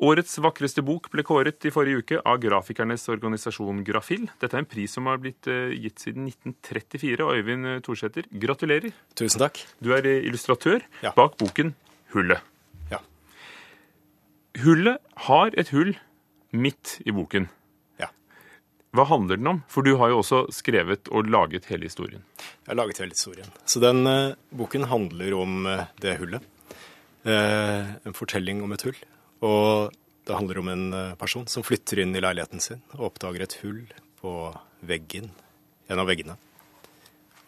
Årets vakreste bok ble kåret i forrige uke av grafikernes organisasjon Grafil. Dette er en pris som har blitt eh, gitt siden 1934. Og Øyvind Thorsæter, gratulerer. Tusen takk. Du er eh, illustratør Ja. bak boken Hullet. Ja. Hullet har et hull midt i boken. Ja. Hva handler den om? For du har jo også skrevet og laget hele historien. Jeg har laget hele historien. Så den uh, boken handler om uh, det hullet. Uh, en fortelling om et hull. Og det handler om en eh, person som flytter inn i leiligheten sin og oppdager et hull på veggen. En av veggene.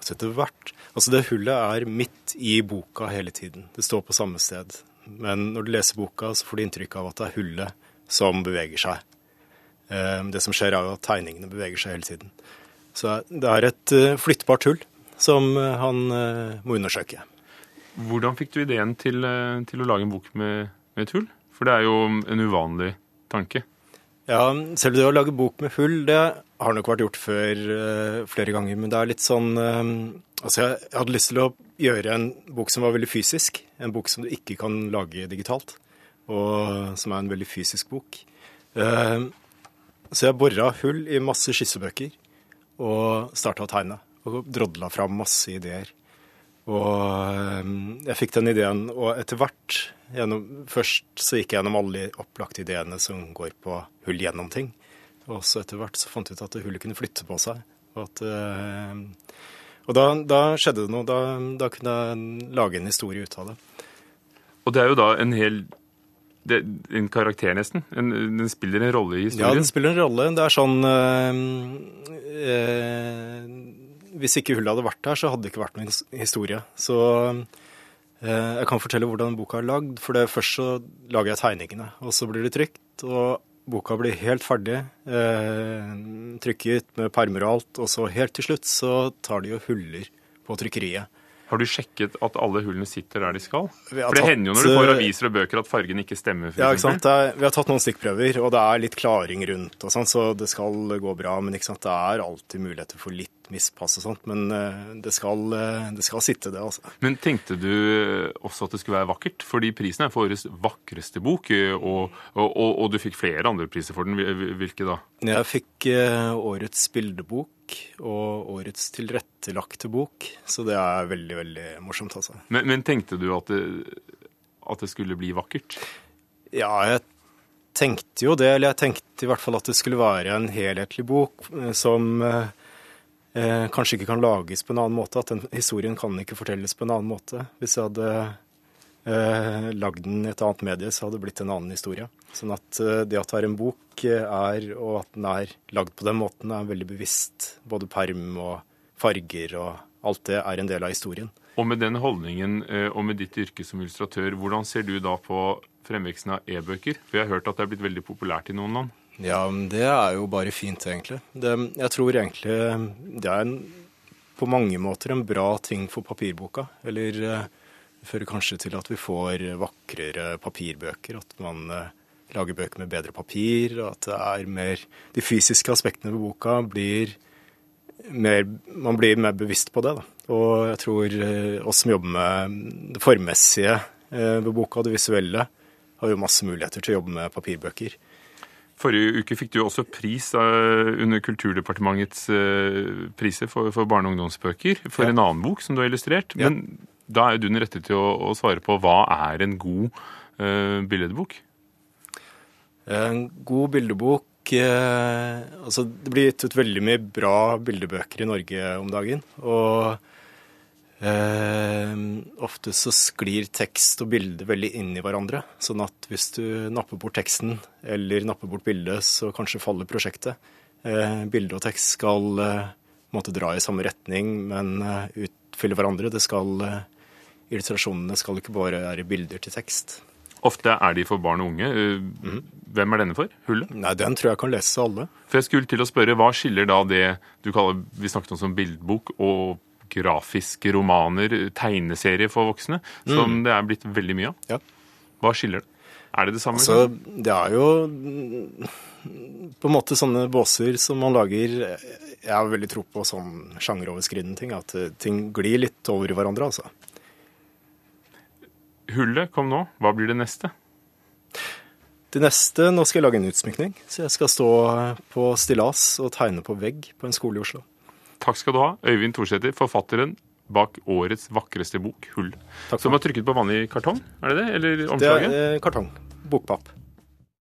Så etter hvert Altså, det hullet er midt i boka hele tiden. Det står på samme sted. Men når du leser boka, så får du inntrykk av at det er hullet som beveger seg. Eh, Det som skjer, er at tegningene beveger seg hele tiden. Så det er et eh, flyttbart hull som han må undersøke. Hvordan fikk du ideen til, til å lage en bok med, med et hull? For det er jo en uvanlig tanke. Ja, selv det å lage bok med hull, det har nok vært gjort før eh, flere ganger, men det er litt sånn eh, Altså, jeg, hadde lyst til å gjøre en bok som var veldig fysisk. En bok som du ikke kan lage digitalt, og som er en veldig fysisk bok. Eh, så jeg bora hull i masse skissebøker og starta å tegne. Og drodla fram masse ideer. Og eh, jeg fikk den ideen, og etter hvert gjennom, Først så gikk jeg gjennom alle de opplagte ideene som går på hull gjennom ting. Og så etter hvert så fant jeg ut at hullet kunne flytte på seg. Og, at, eh, og da, da skjedde det noe. Da, da kunne jeg lage en historie ut av det. Og det er jo da en hel det, En karakter, nesten. En, den spiller en rolle i historien? Ja, den spiller en rolle. Det er sånn øh, eh, Hvis ikke hullet hadde vært der, så hadde det ikke vært noen historie. Så eh, jeg kan fortelle hvordan boka er lagd. For det først så lager jeg tegningene, og så blir det trykt. Og boka blir helt ferdig, eh, trykket med permer og alt. Og så helt til slutt så tar de jo huller på trykkeriet. Har du sjekket at alle hullene sitter der de skal? For det tatt, hender jo når du får aviser og bøker at fargen ikke stemmer. Ja, ikke sant? Er, vi har tatt noen stikkprøver, og det er litt klaring rundt, og sånn, så det skal gå bra. Men sant? det er alltid muligheter for litt mispass og sånt. Men eh, det, skal, eh, det skal sitte, det. altså. Men tenkte du eh, også at det skulle være vakkert? Fordi prisen er for årets vakreste bok, og, og, og, og du fikk flere andre priser for den. Hvilke da? Jeg fikk årets bildebok og årets tilrettelagte bok, så det er veldig, veldig morsomt, altså. Men, men tenkte du at det, at det skulle bli vakkert? Ja, jeg tenkte jo det, eller jeg tenkte i hvert fall at det skulle være en helhetlig bok som eh, eh, kanskje ikke kan lages på en annen måte. At den historien kan ikke fortelles på en annen måte. Hvis jeg hadde eh, lagd den i et annet medie, så hadde det blitt en annen historie. Sånn at eh, det at det er en bok, eh, er, og at den er lagd på den måten, er veldig bevisst. Både perm og farger og alt det er en del av historien. Og med den holdningen eh, og med ditt yrke som illustratør, hvordan ser du da på fremveksten av e-bøker? For jeg har hørt at det er blitt veldig populært i noen land. Ja, det er jo bare fint, egentlig. Det, jeg tror egentlig det er en, på mange måter en bra ting for papirboka. Eller eh, det fører kanskje til at vi får vakrere papirbøker. At man eh, lager bøker med bedre papir. Og at det er mer De fysiske aspektene ved boka blir mer Man blir mer bevisst på det, da. Og jeg tror eh, oss som jobber med det formessige eh, ved boka, det visuelle, har jo masse muligheter til å jobbe med papirbøker. Forrige uke fikk du også pris eh, under Kulturdepartementets eh, priser for, for barne- og ungdomsbøker for Ja. en annen bok som du har illustrert. Ja. Men da er jo du den rette til å, å svare på hva er en god uh, billedbok? En god bildebok eh, Altså, det blir gitt ut veldig mye bra bildebøker i Norge om dagen. Og eh, ofte så sklir tekst og bilde veldig inn i hverandre. Sånn at hvis du napper bort teksten eller napper bort bildet, så kanskje faller prosjektet. Eh, bilde og tekst skal eh, måtte dra i samme retning, men eh, utfylle hverandre. Det skal eh, Illustrasjonene skal ikke bare være bilder til tekst. Ofte er de for barn og unge. Eh, Hvem er denne for? Hullet? Nei, den tror jeg kan lese alle. For jeg skulle til å spørre, Hva skiller da det du kaller vi snakket om som bildbok, og grafiske romaner, tegneserie for voksne, som det er blitt veldig mye av? Ja. Hva skiller det? Er det det samme? Altså, det er jo mm, på en måte sånne båser som man lager Jeg har veldig tro på sånn sjangeroverskridende ting. At eh, ting glir litt over i hverandre, altså. Hullet kom nå. Hva blir det neste? Det neste, nå skal jeg lage en utsmykning. Så jeg skal stå på stillas og tegne på vegg på en skole i Oslo. Takk skal du ha, Øyvind Thorsæter, forfatteren bak årets vakreste bok, 'Hull'. Takk Som er trykket på vanlig kartong, er det det? Eller Det er eh, kartong. Bokpapp.